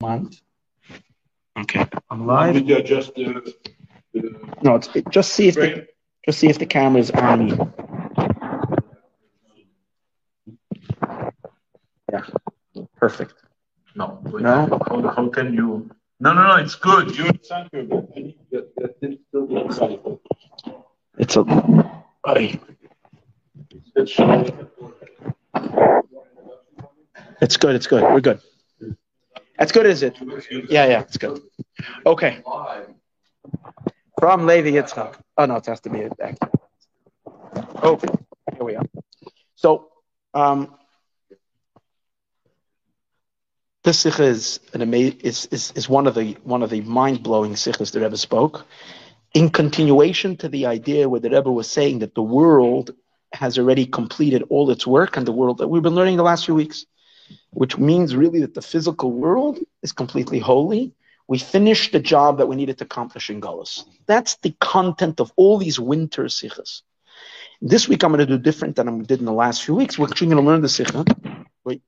month. Okay, I'm live. Did you adjust the, the No, it's, it, just see if the, just see if the camera is on you. Yeah, perfect. No. wait, No? How, how can you? No, no, no. It's good. You sound good. I need that, that still inside. It's a. It's. It's good. It's good. We're good. As good is it. Yeah, yeah, it's good. Okay. From Levi Yitzchak. Oh no, it has to be back. Oh, here we are. So, um, this sikha is an ama- is, is is one of the one of the mind blowing sikhs the Rebbe spoke. In continuation to the idea where the Rebbe was saying that the world has already completed all its work, and the world that we've been learning the last few weeks, which means really that the physical world is completely holy. We finished the job that we needed to accomplish in Gullus. That's the content of all these winter sikhs. This week I'm going to do different than I did in the last few weeks. We're actually going to learn the sikha. Wait.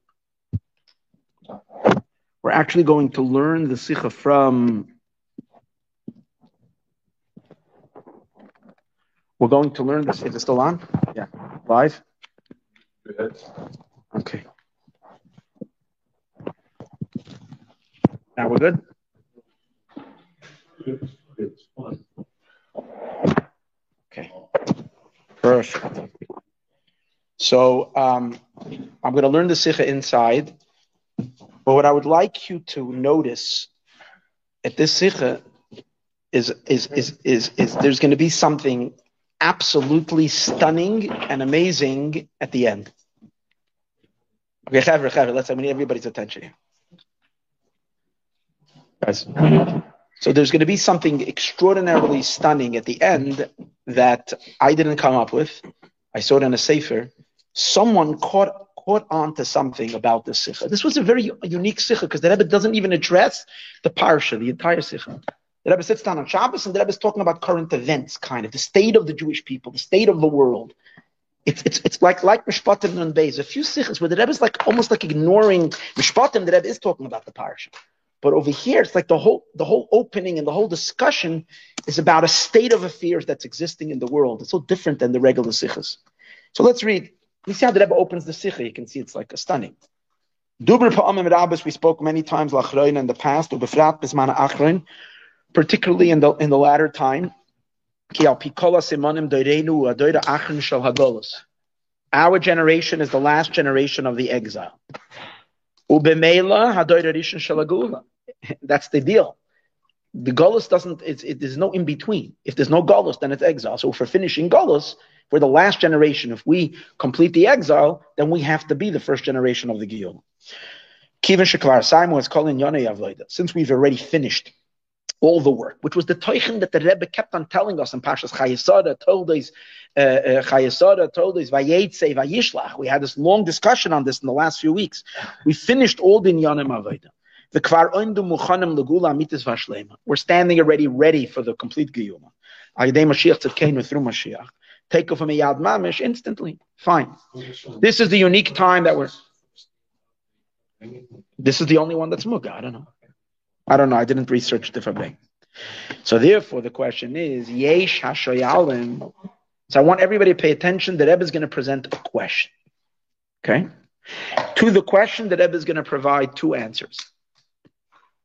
We're actually going to learn the sikha from. We're going to learn this. Is it still on? Yeah. Live? Okay. Now we're good? Okay. Perfect. So um, I'm going to learn the Sikha inside. But what I would like you to notice at this Sikha is, is, is, is, is there's going to be something absolutely stunning and amazing at the end. Okay, Chaver, Chaver, let's, need everybody's attention here. Guys. So there's going to be something extraordinarily stunning at the end that I didn't come up with. I saw it in a sefer. Someone caught caught on to something about this sikha. This was a very unique sikha because the Rebbe doesn't even address the parsha, the entire sikha. The Rebbe sits down on Shabbos and the Rebbe is talking about current events, kind of the state of the Jewish people, the state of the world. It's it's it's like like Mishpatim and Beis. A few sikhs where the Rebbe is like almost like ignoring Mishpatim. The Rebbe is talking about the parsha. But over here, it's like the whole the whole opening and the whole discussion is about a state of affairs that's existing in the world. It's so different than the regular sikhs. So let's read. You see how the Rebbe opens the sikha. You can see it's like a stunning. Dubr pa'amim rabbis. We spoke many times lachroin in the past. Ubefrat bismana achroin, particularly in the in the latter time. Our generation is the last generation of the exile. Ubemela rishon. That's the deal. The Golos doesn't, it's, it, there's no in between. If there's no Golos, then it's exile. So if we're finishing Golos, we're the last generation. If we complete the exile, then we have to be the first generation of the Giyom. Kivin Sheklar Simon is calling Yonei Avoida. Since we've already finished all the work, which was the Teuchen that the Rebbe kept on telling us in Pashas Chayei Sarah, told us, uh, uh, Chayei Sarah told us, Vayetze, Vayishlach. We had this long discussion on this in the last few weeks. We finished all the Yonim Avoida. The kvar oindu muchanim legula mitzvah vashlema. We're standing already ready for the complete giyuma. Ayidei Mashiach tzedkeinu through Mashiach. Take off a yad mamish instantly. Fine. This is the unique time that we're. This is the only one that's muga. I don't know. I don't know. I didn't research the Fabeng. So therefore, the question is yesh hashoyalim. So I want everybody to pay attention. The Rebbe is going to present a question. Okay. To the question, the Rebbe is going to provide two answers.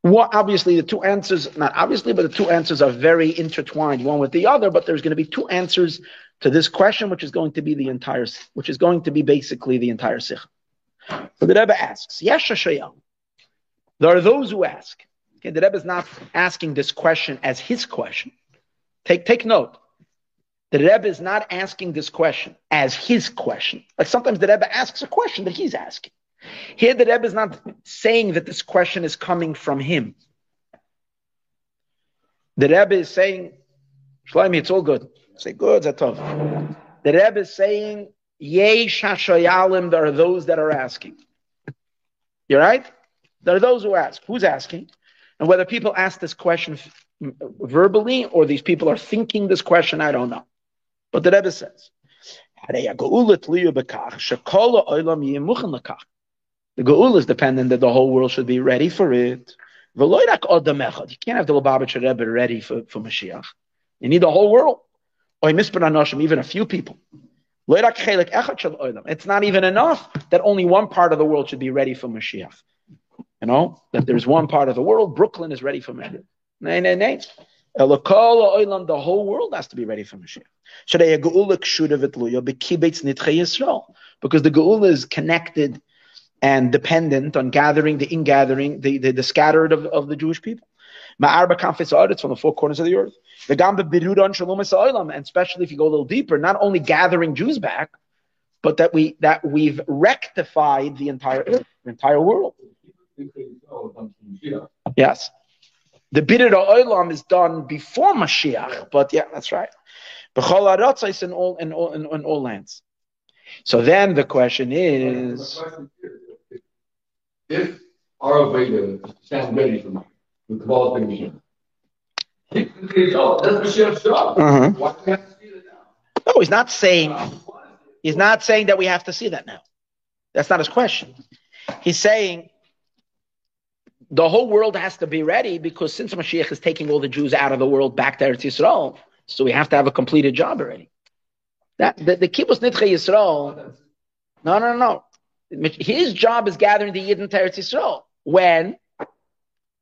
Well, obviously, the two answers, not obviously, but the two answers are very intertwined, one with the other, but there's going to be two answers to this question, which is going to be the entire, which is going to be basically the entire sikh. So the Rebbe asks, Yesh Shayam. There are those who ask. Okay, the Rebbe is not asking this question as his question. Take, take note. The Rebbe is not asking this question as his question. Like sometimes the Rebbe asks a question that he's asking. Here, the Rebbe is not saying that this question is coming from him. The Rebbe is saying, Shlomi, it's all good. Say, good, Zatov. The Rebbe is saying, Yesh Hashayalim, there are those that are asking. You're right? There are those who ask. Who's asking? And whether people ask this question verbally or these people are thinking this question, I don't know. But the Rebbe says, The Geul is dependent that the whole world should be ready for it. You can't have the Lubavitcher Rebbe ready for, for Mashiach. You need the whole world. Or even a few people. It's not even enough that only one part of the world should be ready for Mashiach. You know, that there's one part of the world, Brooklyn is ready for Mashiach. Nay, nay, nay. The whole world has to be ready for Mashiach. Because the Geula is connected and dependent on gathering the ingathering, the, the, the scattered of, of the Jewish people. Ma'arba kanfis from the four corners of the earth. The gamba birudan shalom and especially if you go a little deeper, not only gathering Jews back, but that we that we've rectified the entire the entire world. Yes. The Bidur Olam is done before Mashiach, but yeah, that's right. B'chol in all in all in, in all lands. So then the question is, if our Veda stands ready for me, with developing me, that's Mashiach's job. Uh-huh. Why do we have to see it now? no, he's not saying he's not saying that we have to see that now. That's not his question. He's saying the whole world has to be ready because since Mashiach is taking all the Jews out of the world back to Eretz Yisrael, so we have to have a completed job already. That the, the kibbutz nitche Yisrael. No, no, no. His job is gathering the Yidden to Eretz Yisrael. When?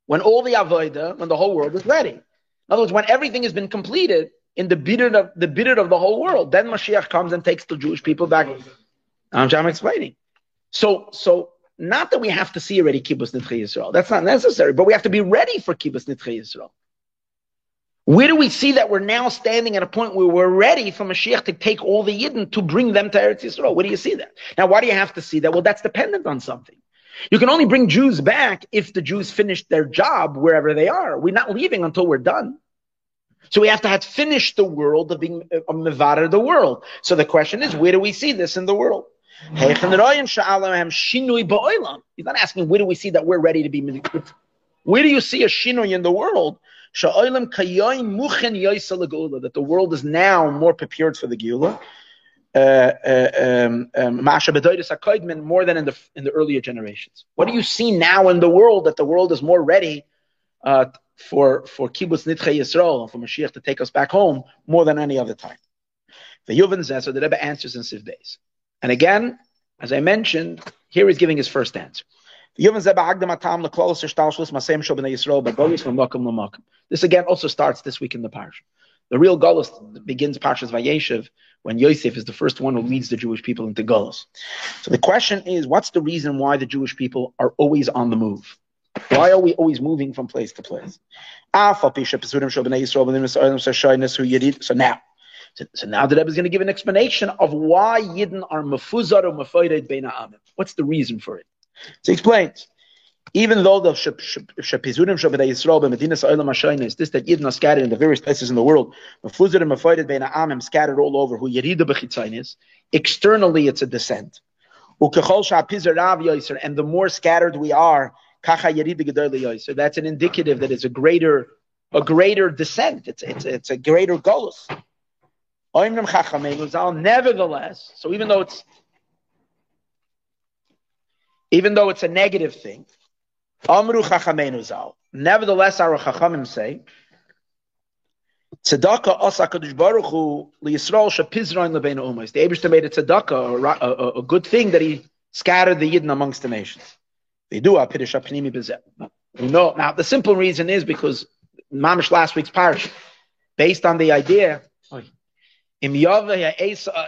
When all the avodah, when the whole world is ready. In other words, when everything has been completed in the bitter of the bitter of the whole world, then Mashiach comes and takes the Jewish people back. I'm, I'm explaining. So, so not that we have to see already kibbutz nitche Yisrael. That's not necessary, but we have to be ready for kibbutz nitche Yisrael. Where do we see that we're now standing at a point where we're ready for Mashiach to take all the Yidden to bring them to Eretz Yisrael? Where do you see that? Now, why do you have to see that? Well, that's dependent on something. You can only bring Jews back if the Jews finish their job wherever they are. We're not leaving until we're done. So we have to have finished the world of being a Mevada the world. So the question is, where do we see this in the world? He's not asking where do we see that we're ready to be. Where do you see a shinui in the world? That the world is now more prepared for the Geula. Uh, uh, um, um, more than in the in the earlier generations. What do you see now in the world that the world is more ready uh, for for kibbutz nitche Yisrael for Mashiach to take us back home more than any other time? The Yuvan says so. The Rebbe answers in Siv days. And again, as I mentioned, here he's giving his first answer. This again also starts this week in the parsha. The real Golos begins Parshas Vayeshev when Yosef is the first one who leads the Jewish people into Golos. So the question is, what's the reason why the Jewish people are always on the move? Why are we always moving from place to place? So now, so, so now the Rebbe is going to give an explanation of why Yidden are mefuzar or mefoided bein ha'amim. What's the reason for it? So he explains. Even though the Shapizurim Shabbat Yisrael, Medina Sa'ilam Hashayna, is this that Yidden are scattered in the various places in the world, mefuzar and mefoided bein ha'amim, scattered all over, who Yerida b'chitzainis, externally it's a descent. And the more scattered we are, so that's an indicative that it's a greater, a greater descent. It's it's it's a greater golus. Nevertheless, so even though it's even though it's a negative thing, Amru. Nevertheless, our Chachamim say, Tzedakah asa Kadosh Baruch Hu liyisrael shapizrain lebein umas. The Eibushter made a tzedakah, a, a, a, good thing that he scattered the Yidden amongst the nations. They do a pidish apnimi bezeh. No, now the simple reason is because Mamish last week's parish, based on the idea Im Esav uh,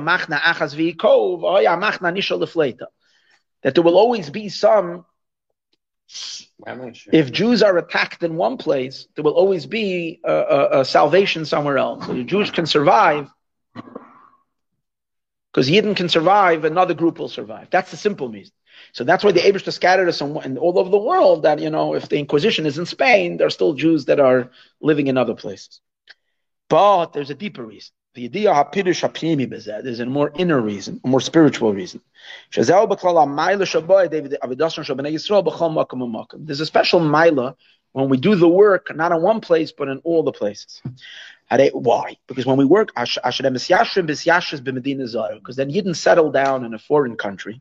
Amachna Achaz V'Yikov, Oya Amachna Nishal Lefleta. That there will always be some, if Jews are attacked in one place, there will always be a, a, a salvation somewhere else. So the Jews can survive, because Yidden can survive, another group will survive. That's the simple reason. So that's why the Abish scattered us in, all over the world. That you know, if the Inquisition is in Spain, there are still Jews that are living in other places. But there's a deeper reason. The idea hapidush hapnimi bezed is a more inner reason, a more spiritual reason. There's a special mila when we do the work, not in one place, but in all the places. Why? Because when we work, because then didn't settle down in a foreign country.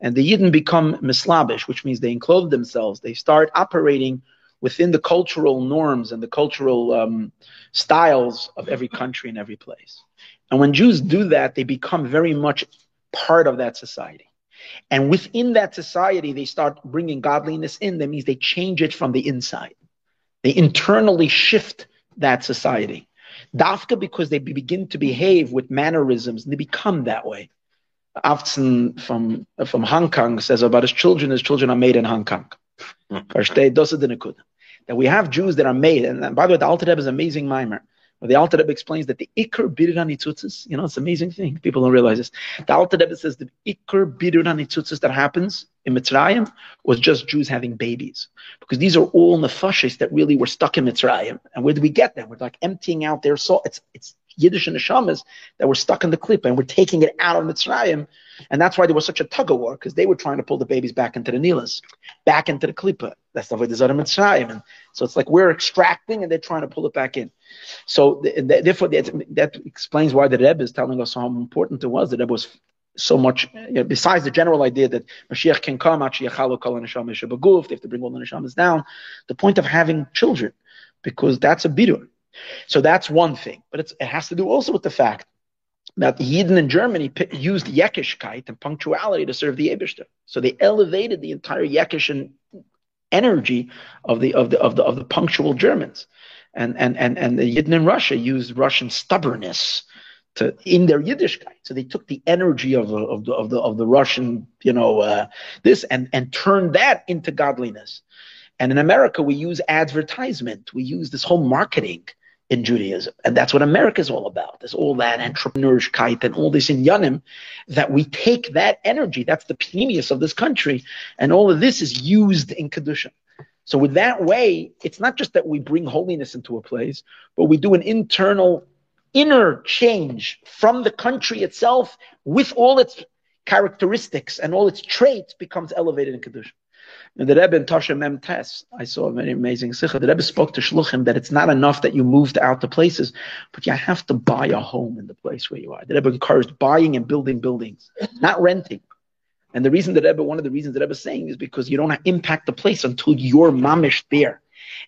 And the Yidden become mislabish, which means they enclose themselves. They start operating within the cultural norms and the cultural um, styles of every country and every place. And when Jews do that, they become very much part of that society. And within that society, they start bringing godliness in. That means they change it from the inside. They internally shift that society. Dafka because they begin to behave with mannerisms and they become that way. Afton from from Hong Kong says about his children, his children are made in Hong Kong. Hmm. That we have Jews that are made, and by the way, the Alter Rebbe is an amazing mimer. The Alter Rebbe explains that the Iker Bidur Nitzutzis, you know, it's an amazing thing. People don't realize this. The Alter Rebbe says the Iker Bidur Nitzutzis that happens in Mitzrayim was just Jews having babies. Because these are all nefashis that really were stuck in Mitzrayim. And where do we get them? We're like emptying out their soul. It's, it's Yiddish and neshamas that were stuck in the clip and we're taking it out of Mitzrayim. And that's why there was such a tug of war because they were trying to pull the babies back into the Nilas, back into the klipa. That's the way there's other Mitzrayim. And so it's like we're extracting and they're trying to pull it back in. So therefore, that, that explains why the Rebbe is telling us how important it was. The Rebbe was so much, you know, besides the general idea that Mashiach can come, actually, they have to bring all the neshamas down, the point of having children, because that's a bidur. So that's one thing. But it has to do also with the fact that the Yidden in Germany used Yekishkeit and punctuality to serve the Eberster. So they elevated the entire Yekish energy of the of the of the of the punctual Germans. And and and and the Yidden in Russia used Russian stubbornness to in their Yiddishkeit. So they took the energy of the of the of the, of the Russian, you know, uh, this and and turned that into godliness. And in America, we use advertisement. We use this whole marketing in Judaism. And that's what America is all about. There's all that entrepreneurship and all this in Yanim that we take that energy, that's the pneumius of this country, and all of this is used in Kedusha. So with that way, it's not just that we bring holiness into a place, but we do an internal inner change from the country itself with all its characteristics and all its traits becomes elevated in Kedusha. And the Rebbe in Tasha Mem Tes, I saw a very amazing sikha. The Rebbe spoke to Shluchim that it's not enough that you moved out to places, but you have to buy a home in the place where you are. The Rebbe encouraged buying and building buildings, not renting. And the reason that Rebbe, one of the reasons that is saying is because you don't impact the place until you're mamish there.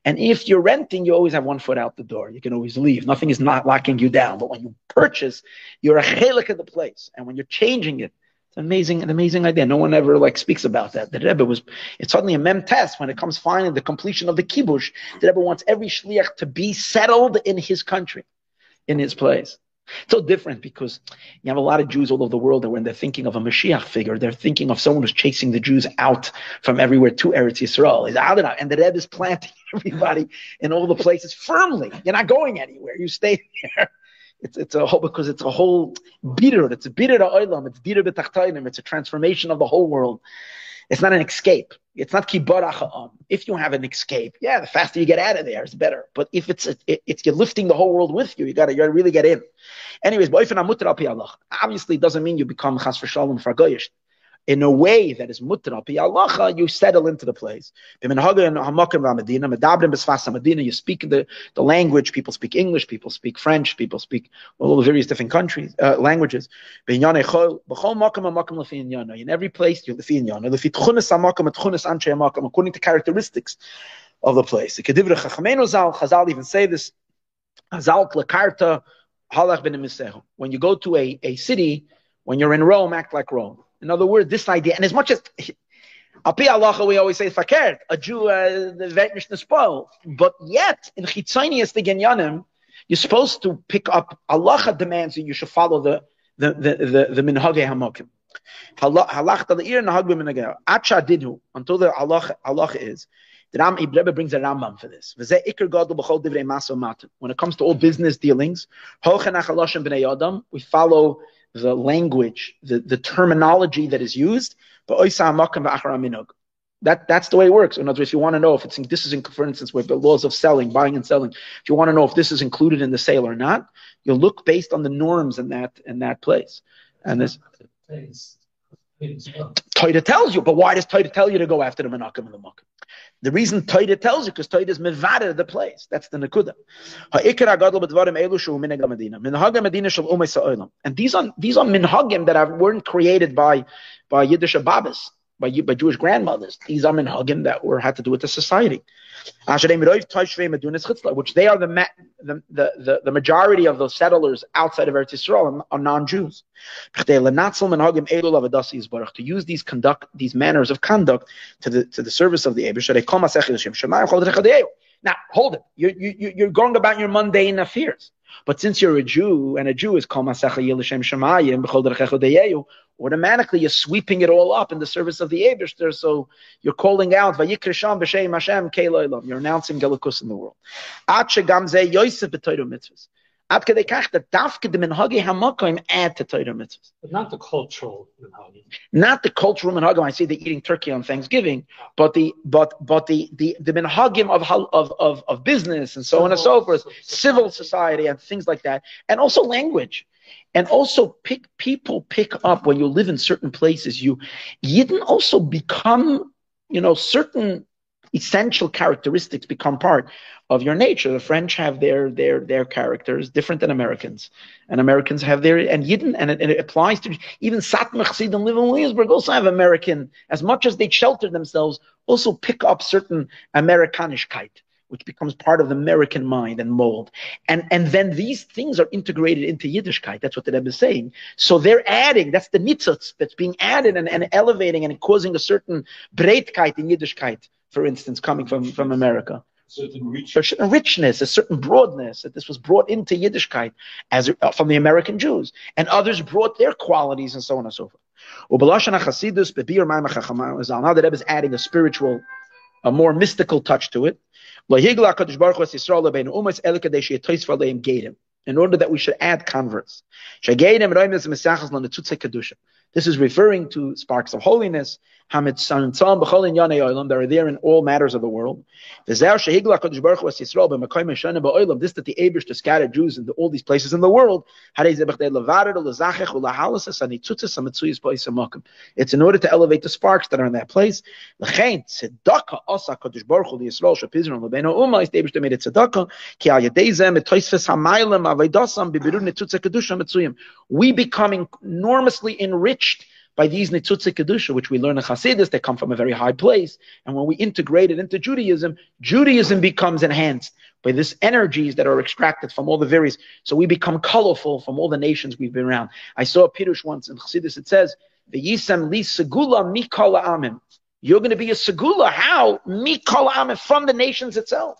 And if you're renting, you always have one foot out the door. You can always leave. Nothing is not locking you down. But when you purchase, you're a chelik of the place. And when you're changing it, it's amazing, an amazing idea. No one ever like speaks about that. The Rebbe was, it's suddenly a mem test when it comes finally the completion of the kibush. The Rebbe wants every shliach to be settled in his country, in his place. It's so different because you have a lot of Jews all over the world that when they're thinking of a Mashiach figure, they're thinking of someone who's chasing the Jews out from everywhere to Eretz Yisrael. Is out and the Rebbe is planting everybody in all the places firmly. You're not going anywhere. You stay there. It's, it's a whole, because it's a whole bitter. It's a bitter oilam. It's bitter b'tachtainim. It's a transformation of the whole world. It's not an escape. It's not kibarach If you have an escape, yeah, the faster you get out of there, it's better. But if it's it, it's you're lifting the whole world with you, you gotta you gotta really get in. Anyways, obviously it doesn't mean you become chas v'shalom fargoyish in a way that is mutra pi you settle into the place. You speak the, the language, people speak English, people speak French, people speak all the various different countries, uh, languages. In every place, you're according to characteristics of the place. Chazal even say this, when you go to a, a city, when you're in Rome, act like Rome. In other words, this idea, and as much as Api Allah, we always say fakert, a Jew uh, the uh, spoil. But yet, in Chitzonius the Genyanim, you're supposed to pick up Allah demands that you should follow the the the the, the minhage until the Allah Allah is. The Ram Rebbe brings a Rambam for this. When it comes to all business dealings, we follow the language, the, the terminology that is used, but that, that's the way it works. In other words, if you want to know if it's in, this is in, for instance, with the laws of selling, buying and selling, if you want to know if this is included in the sale or not, you'll look based on the norms in that in that place. And this Toita tells you, but why does Toita tell you to go after the Menachem and the Mukim? The reason Torah tells you, because Torah is mevada the place. That's the sa'olam. And these are these are minhagim that are, weren't created by by Yiddish babas, by by Jewish grandmothers. These are minhagim that were had to do with the society which they are the, the, the, the majority of those settlers outside of Eretz Yisrael are non-Jews. To use these conduct these manners of conduct to the to the service of the Eibush. Now, hold it. You're, you, you're going about your mundane affairs. But since you're a Jew, and a Jew is kol automatically you're sweeping it all up in the service of the Abishter. So you're calling out Vayikrishan b'shem Hashem You're announcing Gelikus in the world. Yosef mitzvahs. Ad kedei kach that dafke the minhagi hamakim add to mitzvahs. But not the cultural minhagim. Not the cultural minhagim. I see they're eating turkey on Thanksgiving, but the but but the the the minhagim of of of of business and so civil, on and so forth, civil society and things like that, and also language. And also pick people pick up when you live in certain places, you Yidden also become, you know, certain essential characteristics become part of your nature. The French have their their their characters different than Americans, and Americans have their and Yidden, and it, and it applies to even Satmar and live in Williamsburg also have American. As much as they shelter themselves, also pick up certain Amerikanishkeit which becomes part of the American mind and mold. And, and then these things are integrated into Yiddishkeit. That's what the Rebbe is saying. So they're adding, that's the nitzutz that's being added and, and elevating and causing a certain breitkeit in Yiddishkeit, for instance, coming from, from America. Certain richness. A certain richness, a certain broadness that this was brought into Yiddishkeit as uh, from the American Jews, and others brought their qualities and so on and so forth. Now the Rebbe is adding a spiritual, a more mystical touch to it. In order that we should add converts. This is referring to sparks of holiness that are there in all matters of the world. This that the Abish to scatter Jews into all these places in the world. It's in order to elevate the sparks that are in that place. We become enormously enriched by these Nitzutze Kedusha, which we learn in Hasidus, they come from a very high place. And when we integrate it into Judaism, Judaism becomes enhanced by these energies that are extracted from all the various. So we become colorful from all the nations we've been around. I saw a Pirush once in Chassidus, it says, the Yisem li segula mikala amim. You're going to be a segula. How? Mikala amim, from the nations itself.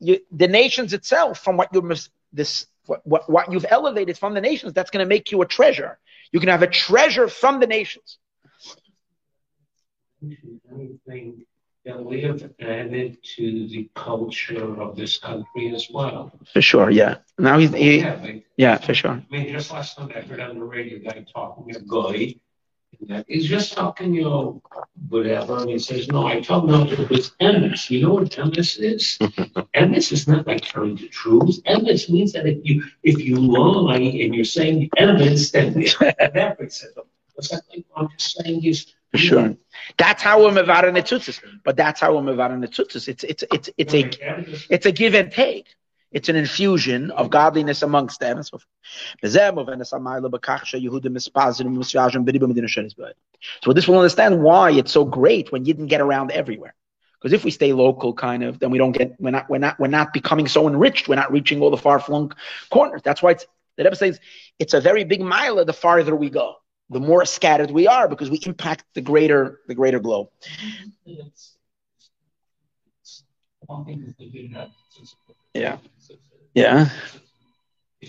You, the nations itself, from what you this what, what, what you've elevated from the nations, that's going to make you a treasure. You can have a treasure from the nations. Anything that we have added to the culture of this country as well. For sure, yeah. Now he's he, yeah, yeah, for sure. I mean, just last night I heard on the radio guy talking a guy He's just talking, you know, whatever. And he says, No, I told him it was emes. You know what emes is? emes is not like telling the truth. Emes means that if you if you lie and you're saying emes, then that makes it. What's that like? I'm just saying is for sure. That's how we're mevara netzutzis. But that's how we're mevara netzutzis. It's it's it's it's a it's a give and take. It's an infusion of godliness amongst them. So this will understand why it's so great when you didn't get around everywhere. Because if we stay local, kind of, then we don't get we're not we're not we're not becoming so enriched. We're not reaching all the far flung corners. That's why it's the Rebbe says it's a very big mile the farther we go, the more scattered we are, because we impact the greater the greater globe. Yeah. Yeah. We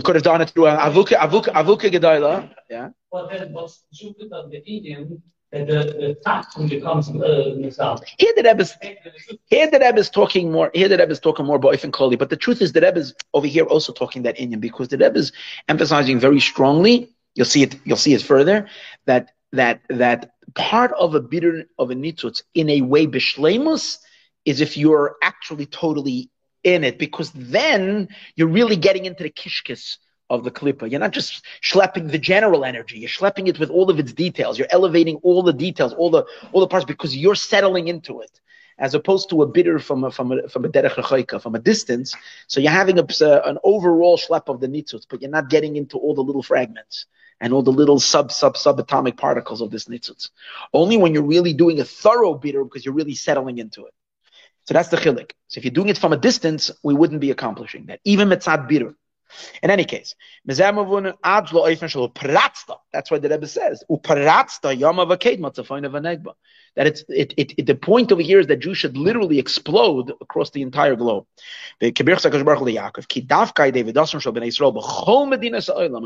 could have done it through Avuka Avuka Avuka Gedaila. Yeah. But then what's stupid of the Indian the, the taxing becomes uh, Here the Rebbe is here the Rebbe is talking more. Here the Rebbe is talking more about Ifan Koli, but the truth is the Rebbe is over here also talking that Indian because the Rebbe is emphasizing very strongly. You'll see it. You'll see it further that that that part of a bitter of a nitzutz in a way bishlemus is if you're actually totally in it, because then you're really getting into the kishkis of the klippa. You're not just schlepping the general energy. You're schlepping it with all of its details. You're elevating all the details, all the all the parts, because you're settling into it, as opposed to a bitter from a from a from a derech from a distance. So you're having a, an overall schlepp of the nitzutz, but you're not getting into all the little fragments and all the little sub sub subatomic particles of this nitzutz. Only when you're really doing a thorough bitter, because you're really settling into it. So that's the chilik. So if you're doing it from a distance, we wouldn't be accomplishing that. Even mitzad bitter. In any case, that's why the Rebbe says, that it's it, it, it, the point over here is that Jews should literally explode across the entire globe. In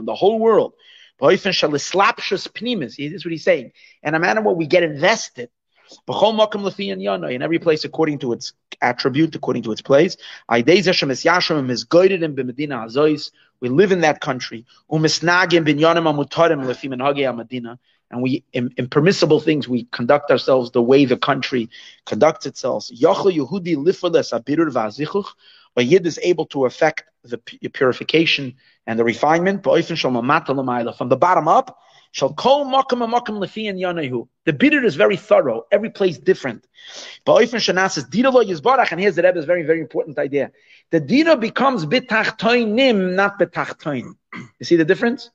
the whole world. This is what he's saying. And a matter where we get invested in every place according to its attribute, according to its place. We live in that country. And we, in, in, permissible things, we conduct ourselves the way the country conducts itself. A yid is able to affect the purification and the refinement from the bottom up Shall yanahu. The bitter is very thorough. Every place different. But and here's the Rebbe's very very important idea. The dira becomes bitachtoinim, not betachtoin. You see the difference?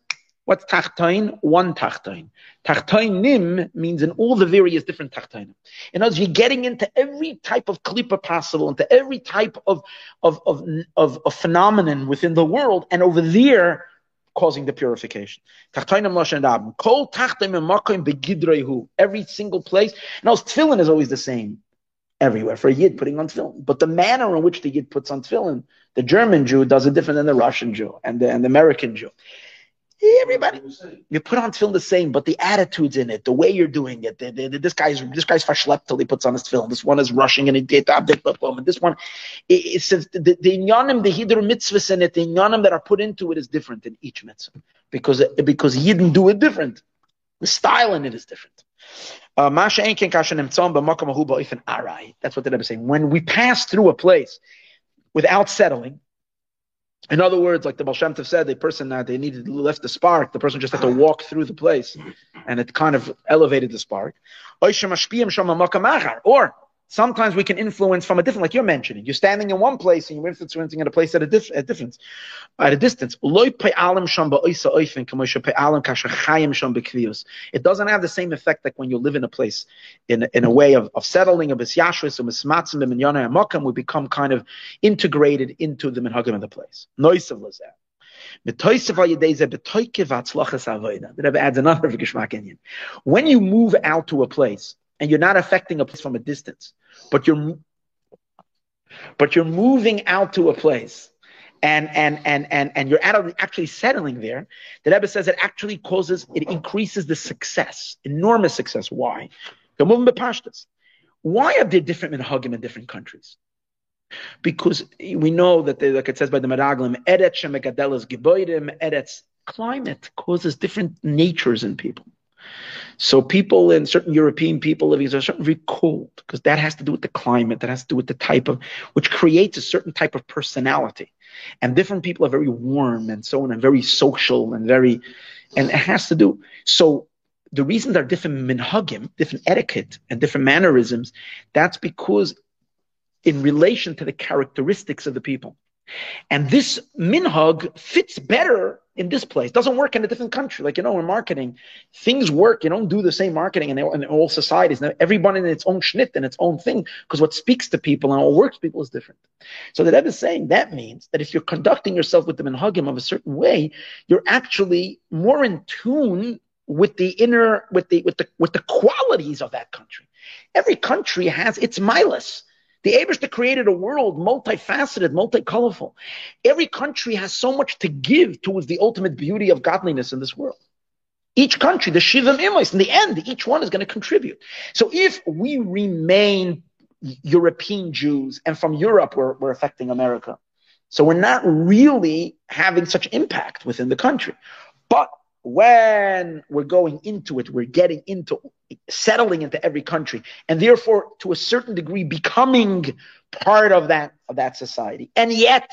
What's tachtoin? One tachtoin. Tachtoinim means in all the various different tachtoinim. In other words, you're getting into every type of klipa possible, into every type of, of, of, of, of phenomenon within the world, and over there, causing the purification. Every single place. And Now, tefillin is always the same everywhere for a yid putting on tefillin. But the manner in which the yid puts on tefillin, the German Jew does it different than the Russian Jew and the, and the American Jew. Everybody, you put on film the same, but the attitudes in it, the way you're doing it. The, the, the, this guy's this guy's fashlep till he puts on his film. This one is rushing and he did and this one, it, it says the the inyanim, the hidr mitzvahs in it, the inyanim that are put into it is different in each mitzvah because because he didn't do it different. The style in it is different. Uh, That's what the Rebbe is saying. When we pass through a place without settling, in other words, like the Baal Shem Tov said, the person that they needed left the spark, the person just had to walk through the place, and it kind of elevated the spark. Or Sometimes we can influence from a different, like you're mentioning. You're standing in one place and you're influencing at a place at a, dif- at difference, at a distance. It doesn't have the same effect like when you live in a place in, in a way of, of settling, of isyashris, of mismatzim, and yana and we become kind of integrated into the minhagim of the place. Noisav lazeh. When you move out to a place and you're not affecting a place from a distance, but you're but you're moving out to a place and and and and and you're actually settling there, the Rebbe says it actually causes it increases the success, enormous success. Why? The movement pashtas. Why are there different minhagim in different countries? Because we know that, they, like it says by the Meraglim, eretz shemegadelas geboidim, eretz climate causes different natures in people. So people in certain European people living are certain very cold because that has to do with the climate, that has to do with the type of, which creates a certain type of personality. And different people are very warm and so on and very social and very, and it has to do. So the reason there are different minhagim, different etiquette and different mannerisms, that's because in relation to the characteristics of the people. And this minhag fits better in this place. Doesn't work in a different country. Like, you know, in marketing, things work. You don't do the same marketing in, in all societies. Now, everyone in its own schnit and its own thing, because what speaks to people and what works people is different. So the Rebbe is saying that means that if you're conducting yourself with the minhagim of a certain way, you're actually more in tune with the inner, with the, with the, with the qualities of that country. Every country has its milas. The Abishta created a world multifaceted, multicolorful. Every country has so much to give towards the ultimate beauty of godliness in this world. Each country, the Shivam Imais, in the end, each one is going to contribute. So if we remain European Jews and from Europe we're, we're affecting America, so we're not really having such impact within the country. But when we're going into it, we're getting into settling into every country, and therefore, to a certain degree, becoming part of that of that society, and yet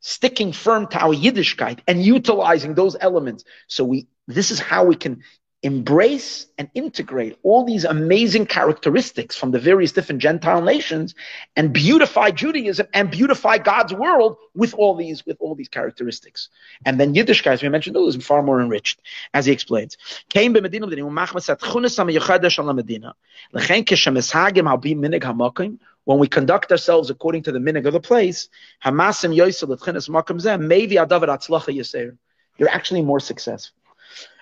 sticking firm to our Yiddishkeit and utilizing those elements. So we, this is how we can embrace and integrate all these amazing characteristics from the various different Gentile nations and beautify Judaism and beautify God's world with all these with all these characteristics. And then Yiddish guys, we mentioned oh, those, far more enriched, as he explains. When we conduct ourselves according to the minig of the place, you're actually more successful.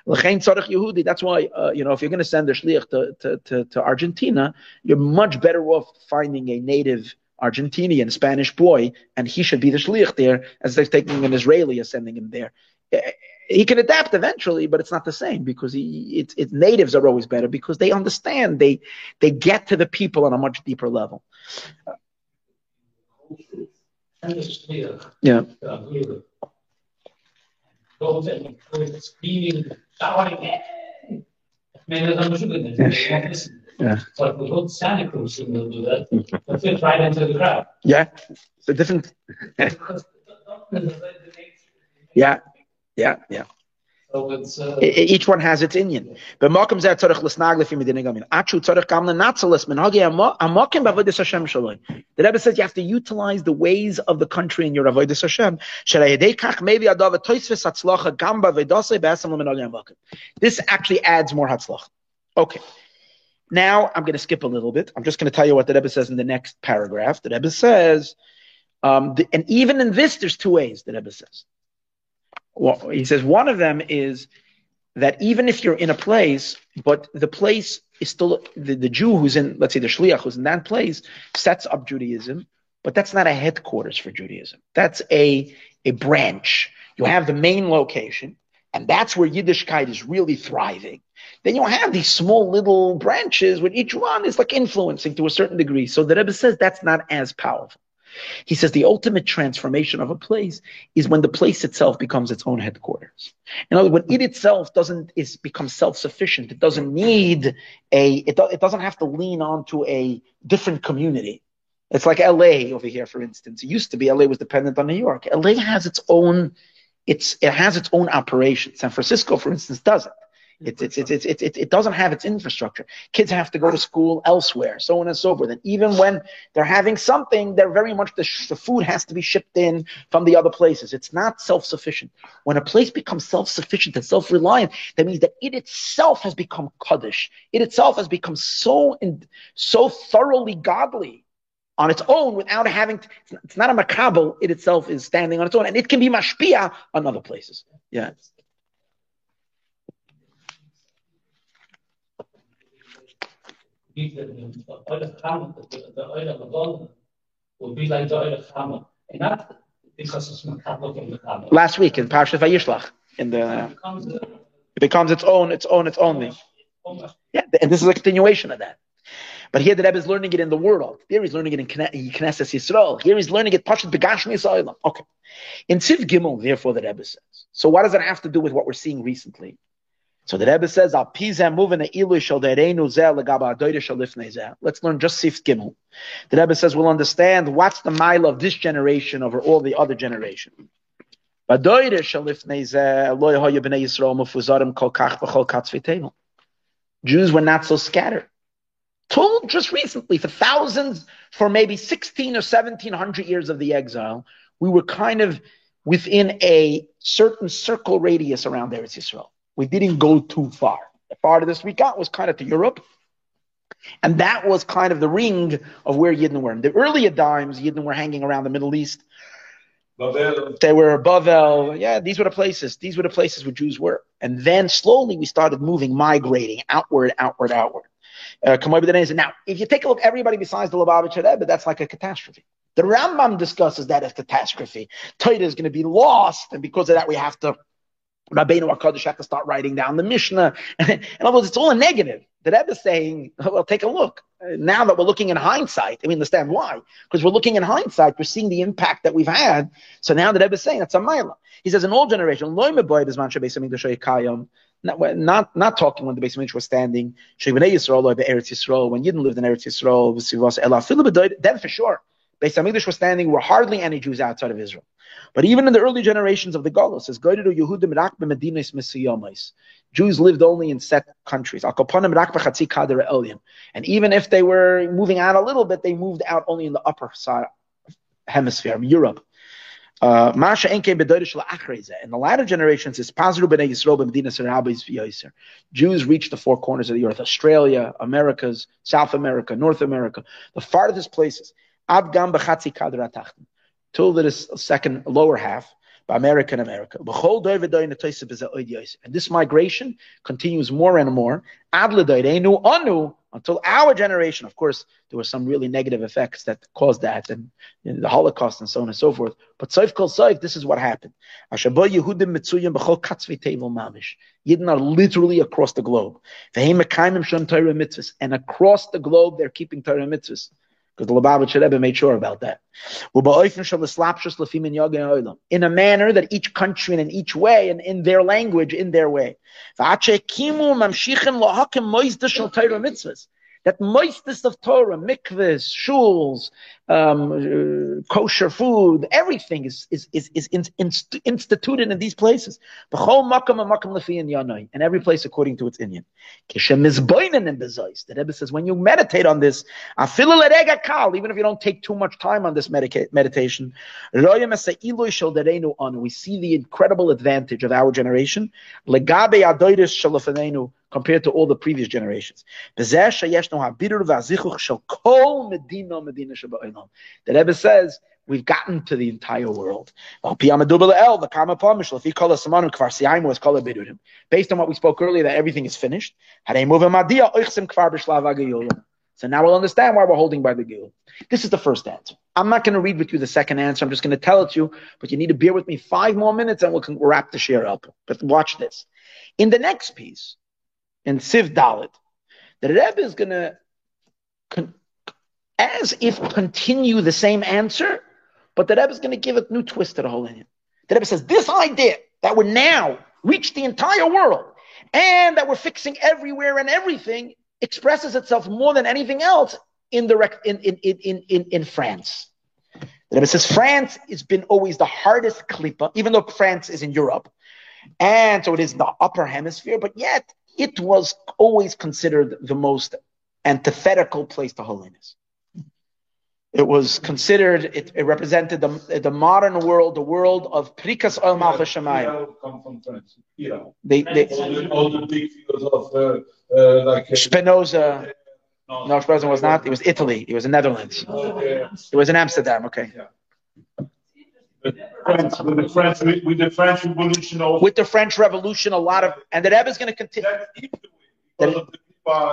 That's why, uh, you know, if you're going to send a shliach to, to, to, to, Argentina, you're much better off finding a native Argentinian Spanish boy, and he should be the shliach there, as they're taking an Israeli and sending him there. Eh, he can adapt eventually, but it's not the same because he, it's, it's natives are always better because they understand, they they get to the people on a much deeper level. Yeah. Yeah. So we hope Santa Cruz will do that. That fits right into the crowd. Yeah. It's a different. yeah. Yeah. Yeah. Each one has its Indian. But Malcolm zeh tzarich l'snag lefi medina gamin. Achu tzarich gam amakim b'avodas Hashem shaloi. The Rebbe says you have to utilize the ways of the country in your avodas Hashem. Shalei kach maybe adav toisves hatzlacha gam leminhagi amakim. This actually adds more hatzlach. Okay. Now I'm going to skip a little bit. I'm just going to tell you what the Rebbe says in the next paragraph. The Rebbe says, um, the, and even in this, there's two ways. The Rebbe says. Well, he says one of them is that even if you're in a place, but the place is still the, the Jew who's in, let's say the Shliach who's in that place, sets up Judaism, but that's not a headquarters for Judaism. That's a a branch. You have the main location, and that's where Yiddishkeit is really thriving. Then you have these small little branches where each one is like influencing to a certain degree. So the Rebbe says that's not as powerful. He says the ultimate transformation of a place is when the place itself becomes its own headquarters. In other words, when it itself doesn't is become self-sufficient, it doesn't need a it, do, it doesn't have to lean onto a different community. It's like LA over here, for instance. It used to be LA was dependent on New York. LA has its own, it's it has its own operation. San Francisco, for instance, doesn't. It, it, it, it, it, it doesn't have its infrastructure. Kids have to go to school elsewhere, so on and so forth. And even when they're having something, they're very much the, the food has to be shipped in from the other places. It's not self sufficient. When a place becomes self sufficient and self reliant, that means that it itself has become Kaddish. It itself has become so, in, so thoroughly godly on its own without having to, it's not a makabel, it itself is standing on its own. And it can be mashpia on other places. Yeah. The the, of be like the oil of. And not because it's the. Last week in Parshat Vayishlach, in the It becomes its own, its own, its own thing. Yeah, and this is a continuation of that. But here the Rebbe is learning it in the world. Here he's learning it in Kne- in Knesset Yisrael. Here he's learning it Pashat Begashmi Yisrael. Okay. In Tziv Gimel, therefore, the Rebbe says. So what does it have to do with what we're seeing recently? So the Rebbe says, Al pizem moving the ilu shel dereinu zeh legaba adoyre shel lifnei. Let's learn just Sif Gimel. The Rebbe says we'll understand what's the mile of this generation over all the other generation. Badoyre shel lifnei zeh lo yehoyu b'nei Yisrael mefuzarim kol kach b'chol katz v'teivel. Jews were not so scattered. Till just recently, for thousands, for maybe 16 or 1700 years of the exile, we were kind of within a certain circle radius around Eretz Yisrael. We didn't go too far. The farthest we got was kind of to Europe. And that was kind of the ring of where Yidden were. In the earlier times, Yidden were hanging around the Middle East. They were above Bavel. Yeah, these were the places. These were the places where Jews were. And then slowly we started moving, migrating outward, outward, outward. Uh, now, if you take a look, everybody besides the Lubavitch Rebbe, that's like a catastrophe. The Rambam discusses that as catastrophe. Torah is going to be lost, and because of that, we have to Rabbeinu HaKadosh have to start writing down the Mishnah. In other words, it's all a negative. The Rebbe is saying, well, take a look. Uh, Now that we're looking in hindsight, and we understand why. Because we're looking in hindsight, we're seeing the impact that we've had. So now the Rebbe is saying, that's a mila. He says, in all generation. Not, not, not talking when the base was standing. Yisrael, when Yidden lived in Eretz Yisrael, then for sure. Beis Hamikdash was standing, were hardly any Jews outside of Israel. But even in the early generations of the Golos, as Goyru Yehudim Rak Misiyomais, Jews lived only in set countries. And even if they were moving out a little bit, they moved out only in the upper side hemisphere, of Europe. Uh, in the latter generations, it's Jews reached the four corners of the earth: Australia, Americas, South America, North America, the farthest places. Till the second lower half, by America and America. And this migration continues more and more until our generation. Of course, there were some really negative effects that caused that, and you know, the Holocaust and so on and so forth. But Saif Kol Saif, this is what happened. Yidden are literally across the globe. And across the globe, they're keeping Torah mitzvahs because the Lubavitcher Rebbe made sure about that. In a manner that each country and in each way and in their language, in their way that moistest of Torah, mikvahs, shuls, um, uh, kosher food, everything is is is, is in, in, instituted in these places. And every place according to its inyan. The Rebbe says when you meditate on this, even if you don't take too much time on this meditation, we see the incredible advantage of our generation compared to all the previous generations. The Rebbe says, we've gotten to the entire world. Based on what we spoke earlier, that everything is finished. So now we'll understand why we're holding by the Gil. This is the first answer. I'm not going to read with you the second answer. I'm just going to tell it to you, but you need to bear with me five more minutes and we'll wrap the share up. But watch this. In the next piece, in Siv Dalit, the Rebbe is going to, con- as if continue the same answer, but the Rebbe is going to give a new twist to the whole thing. The Rebbe says, this idea that we're now reached the entire world and that we're fixing everywhere and everything expresses itself more than anything else in the in, in, in, in, in France. The Rebbe says France has been always the hardest klipa, even though France is in Europe, and so it is the upper hemisphere, but yet it was always considered the most antithetical place to holiness. It was considered, it, it represented the, the modern world, the world of Prikas Oil Malcha Shemayim. come from France. Yeah. They, they, all, the, the big figures of uh, uh, like uh, Spinoza. No, Spinoza was not. It was Italy. It was in Netherlands. It was in Amsterdam. Okay. Yeah. French, with the French, with the French Revolution. Also. With the French Revolution, a lot of, and the Rebbe is going to continue. The,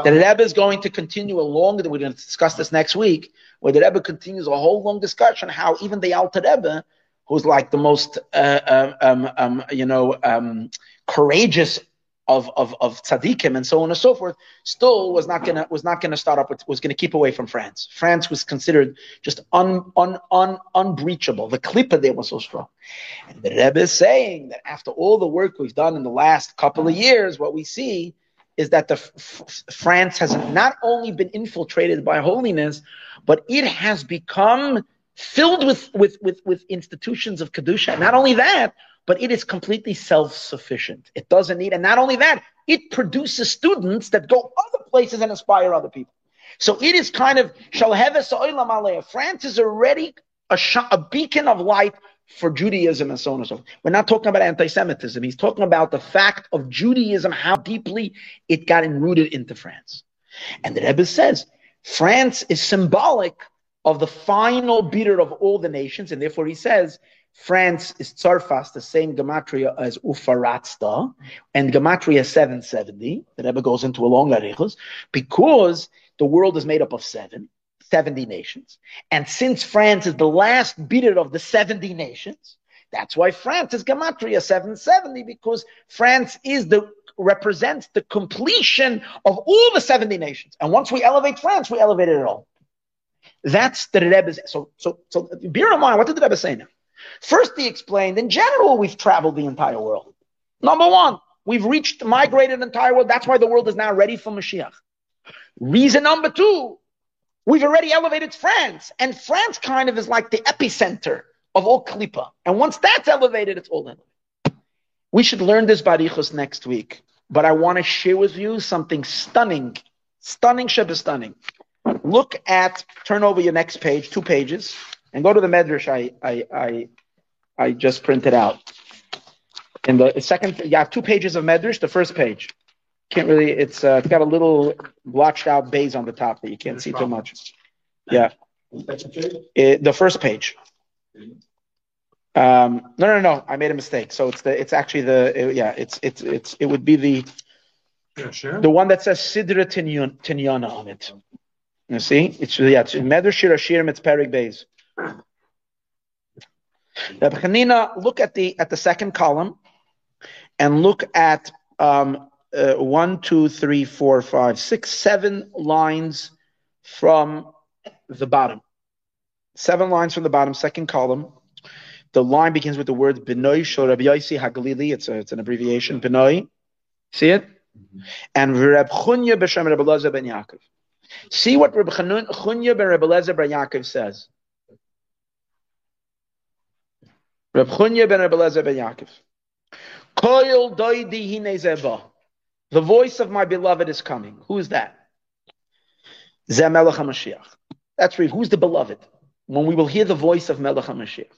the Rebbe is going to continue a long, we're going to discuss this next week, where the Rebbe continues a whole long discussion how even the Alter Rebbe, who's like the most, uh, um, um, you know, um, courageous of of of tzaddikim and so on and so forth, still was not gonna was not gonna start up with, was gonna keep away from France. France was considered just un, un, un unbreachable. The klipa there was so strong. And the Rebbe is saying that after all the work we've done in the last couple of years, what we see is that the f- France has not only been infiltrated by holiness, but it has become filled with with with, with institutions of kedusha. Not only that, but it is completely self-sufficient. It doesn't need, and not only that, it produces students that go other places and inspire other people. So it is kind of shall have a sa'ulam alei. France is already a, a beacon of light for Judaism and so on and so forth. We're not talking about anti-Semitism. He's talking about the fact of Judaism, how deeply it got enrooted into France. And the Rebbe says France is symbolic of the final beater of all the nations, and therefore he says France is Tsarfas, the same gematria as Ufaratsta, and gematria 770. The Rebbe goes into a long arichos because the world is made up of seven, 70 nations. And since France is the last bidder of the 70 nations, that's why France is gematria 770 because France is the represents the completion of all the 70 nations. And once we elevate France, we elevate it all. That's the Rebbe's. So, so, so bear in mind, what did the Rebbe say now? First, he explained, in general, we've traveled the entire world. Number one, we've reached, migrated the entire world. That's why the world is now ready for Mashiach. Reason number two, We've already elevated France, and France kind of is like the epicenter of all klipa. And once that's elevated, it's all elevated. We should learn this barichos next week, but I want to share with you something stunning, stunning, sheba stunning. Look at, turn over your next page, two pages, and go to the medrash I, I, I, I just printed out. In the second, you have two pages of medrash, the first page. Can't really. It's uh, it's got a little blotched out base on the top that you can't see too much. Yeah. It, the first page. Um, no, no, no. I made a mistake. So it's the. It's actually the. It, yeah. It's it's it's. It would be the. Yeah, sure. The one that says Sidra Tinyana on it. You see? It's yeah. It's Medrash Shir Hashirim. It's Perik Beis. Look at the at the second column, and look at um, uh, one, two, three, four, five, six, seven lines from the bottom. Seven lines from the bottom, second column. The line begins with the word Benoy Shor Rabbi Yossi Hagalili. It's, a, it's an abbreviation. Benoy. See it? Mm-hmm. And Reb Chunya b'Shem Reb ben Yaakov. See what Reb Chunya ben Reb ben Yaakov says. Reb Chunya ben Reb Elazar ben Yaakov. Koil doidi hinezeba. The voice of my beloved is coming. Who is that? Zeh Melech HaMashiach. That's right. Who's the beloved? When we will hear the voice of Melech HaMashiach.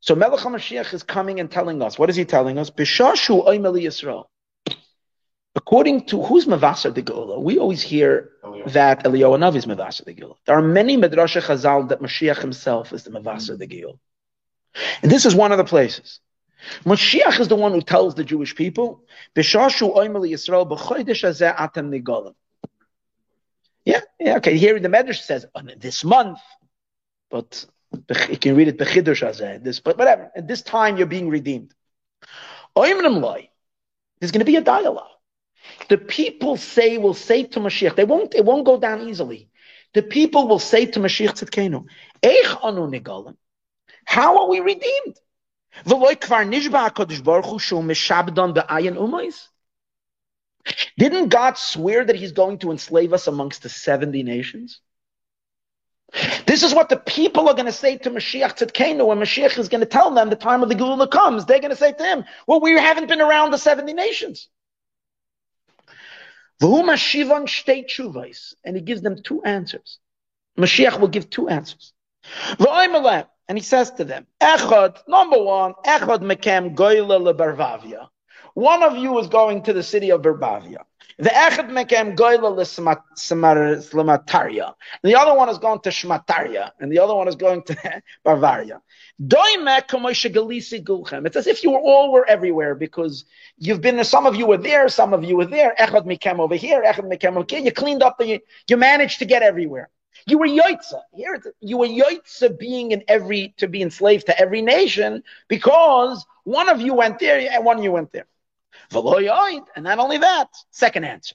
So Melech HaMashiach is coming and telling us. What is he telling us? Bishashu oimeli Yisrael. According to who's Mavasar the Geula? We always hear that Eliyahu Navi is Mavasar the Geula. There are many Midrash Chazal that Mashiach himself is the Mavasar the Geula. And this is one of the places. Mashiach is the one who tells the Jewish people. Yeah, yeah, okay. Here in the Medrash says oh, this month, but you can read it. This, but whatever. At this time, you're being redeemed. There's going to be a dialogue. The people say will say to Mashiach. They won't. It won't go down easily. The people will say to Mashiach Tzidkenu, "Eich anu nigolim." How are we redeemed? Didn't God swear that He's going to enslave us amongst the 70 nations? This is what the people are going to say to Mashiach Tzidkenu when Mashiach is going to tell them the time of the Geula comes. They're going to say to him, well, we haven't been around the 70 nations. And he gives them two answers. Mashiach will give two answers. And he says to them, Echad, number one, Echad mekem goyle leBarvavia. One of you is going to the city of Barbavia. The Echad mekem goyle leSmataria. The other one is going to Shmataria. And the other one is going to Bavaria. It's as if you were all were everywhere because you've been, some of you were there, some of you were there. Echad mekem over here, Echad mekem over here. You cleaned up the, you managed to get everywhere. You were yoitza. Here, you were yoitza being in every to be enslaved to every nation because one of you went there and one of you went there. And not only that, second answer.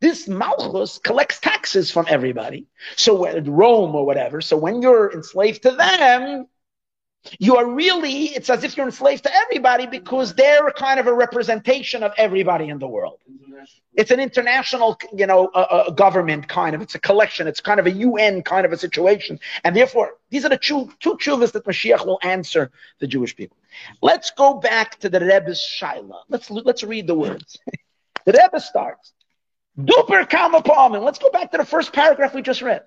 This malchus collects taxes from everybody. So Rome or whatever. So when you're enslaved to them, you are really, it's as if you're enslaved to everybody because they're kind of a representation of everybody in the world. It's an international, you know, uh, uh, government kind of. It's a collection. It's kind of a UN kind of a situation. And therefore, these are the two, two chuvas that Mashiach will answer the Jewish people. Let's go back to the Rebbe's Shaila. Let's, let's read the words. the Rebbe starts. Duper kama Let's go back to the first paragraph we just read.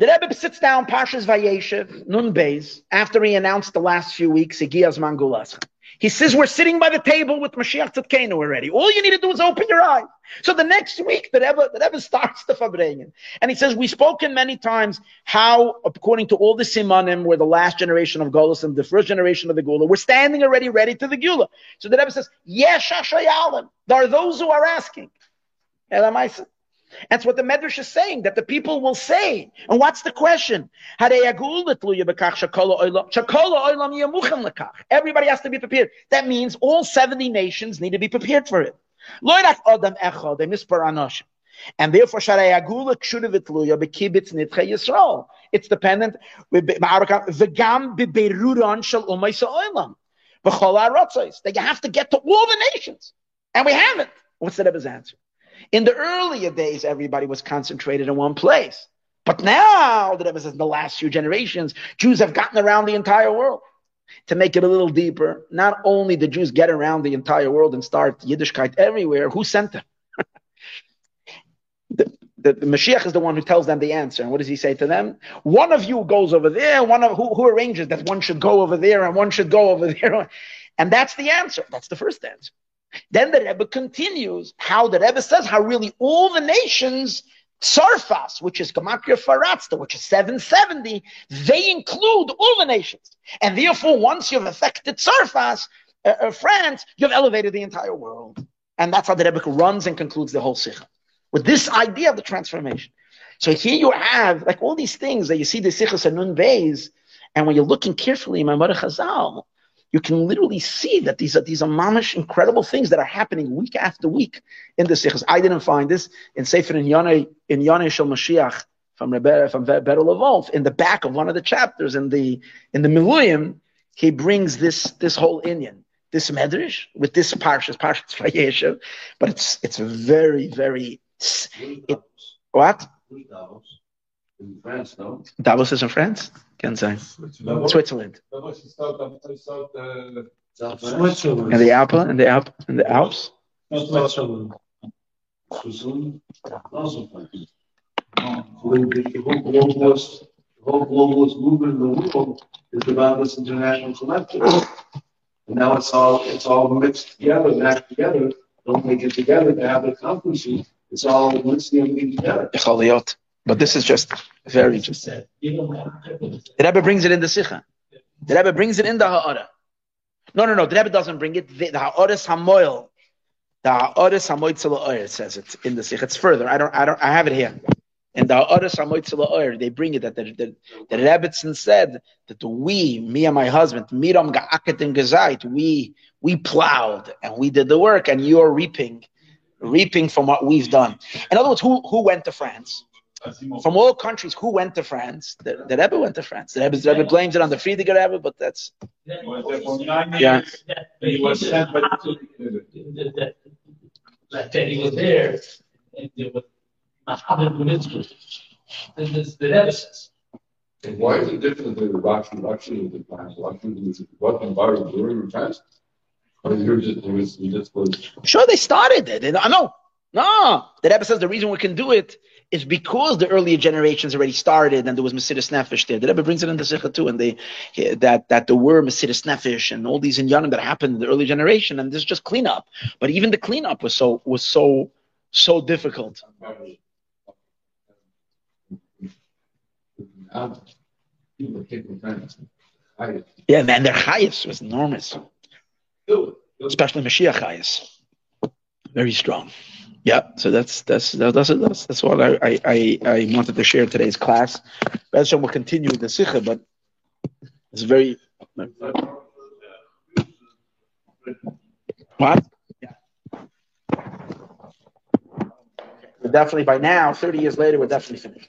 The Rebbe sits down, Pashas Vayeshev, Nun Beis, after he announced the last few weeks, Igiyaz Mangulas. He says, We're sitting by the table with Mashiach Tzidkenu already. All you need to do is open your eyes. So the next week, the Rebbe, the Rebbe starts the Farbrengen. And he says, We've spoken many times how, according to all the Simanim, we're the last generation of Golas and the first generation of the Geula. We're standing already ready to the Geula. So the Rebbe says, Yes, Hashayalim. There are those who are asking. Elamaisa. That's what the Medrash is saying, that the people will say. And what's the question? Everybody has to be prepared. That means all 70 nations need to be prepared for it. And therefore, it's dependent. That you have to get to all the nations. And we haven't. What's the Rebbe's answer? In the earlier days, everybody was concentrated in one place. But now, the Rebbe says, in the last few generations, Jews have gotten around the entire world. To make it a little deeper, not only did Jews get around the entire world and start Yiddishkeit everywhere, who sent them? the, the, the, Mashiach is the one who tells them the answer. And what does he say to them? One of you goes over there, one of who, who arranges that one should go over there and one should go over there. And that's the answer. That's the first answer. Then the Rebbe continues how the Rebbe says how really all the nations, Sarfas, which is Gematria Faratzta, which is 770, they include all the nations. And therefore, once you've affected Sarfas, uh, uh, France, you've elevated the entire world. And that's how the Rebbe runs and concludes the whole Sikha. With this idea of the transformation. So here you have like all these things that you see the Sikhas and Beis, and when you're looking carefully in Maimar Chazal, you can literally see that these are these are mamish incredible things that are happening week after week in the Sikhas. I didn't find this in Sefer in Yonah in Yonah Shel Mashiach from Rebbe from Levov in the back of one of the chapters in the in the Miluyim. He brings this this whole inyan this medrash with this parshas parshas Vayeshev, but it's it's very very it, what in France, no? Davos is in France. Can't say. Switzerland. Switzerland. And the Alps, and the Alps, and the Alps. Switzerland. Switzerland, also France. When the the whole globalist, the whole globalist movement in the world is about this international collective. And now it's all, it's all mixed together, mashed together, don't make it together to have the conferences, it's all mixed together. But this is just very interesting. The Rebbe brings it in the Sikha. The Rebbe brings it in the Ha'ara. No, no, no. The Rebbe doesn't bring it. The, the Ha'aris Hamoil. The Ha'aris Hamoitzela Oyer says it in the Sikha. It's further. I don't, I don't, I have it here. And the Ha'aris Hamoitzela Oyer, they bring it that the, the, the said that we, me and my husband, Miram Ga'aket and Gezait, we, we plowed and we did the work and you're reaping, reaping from what we've done. In other words, who, who went to France? From all countries, who went to France? The, the Rebbe went to France. The Rebbe, the Rebbe blames it on the Frierdiker Rebbe, but that's Yeah. He was sent by the That that he was there, and there was Mohammed Mitzvah. And this, the Rebbe says, And why is it different than the Russian, Russian of the times? Russian was what environment during the times? Or you're just, it was, you just was. Sure, they started it. I know. No, the Rebbe says the reason we can do it is because the earlier generations already started and there was Mesiras Nefesh there. The Rebbe brings it in the Sikha too, and they that that there were Mesiras Nefesh and all these inyanim that happened in the early generation, and this is just cleanup. But even the cleanup was so was so so difficult. Yeah, man, their chayas was enormous, especially Mashiach chayas, very strong. Yeah, so that's that's that's that's that's what I I I, I wanted to share in today's class. Bezra will continue with the Sikha, but it's very what? Yeah. Definitely by now, thirty years later, we're definitely finished.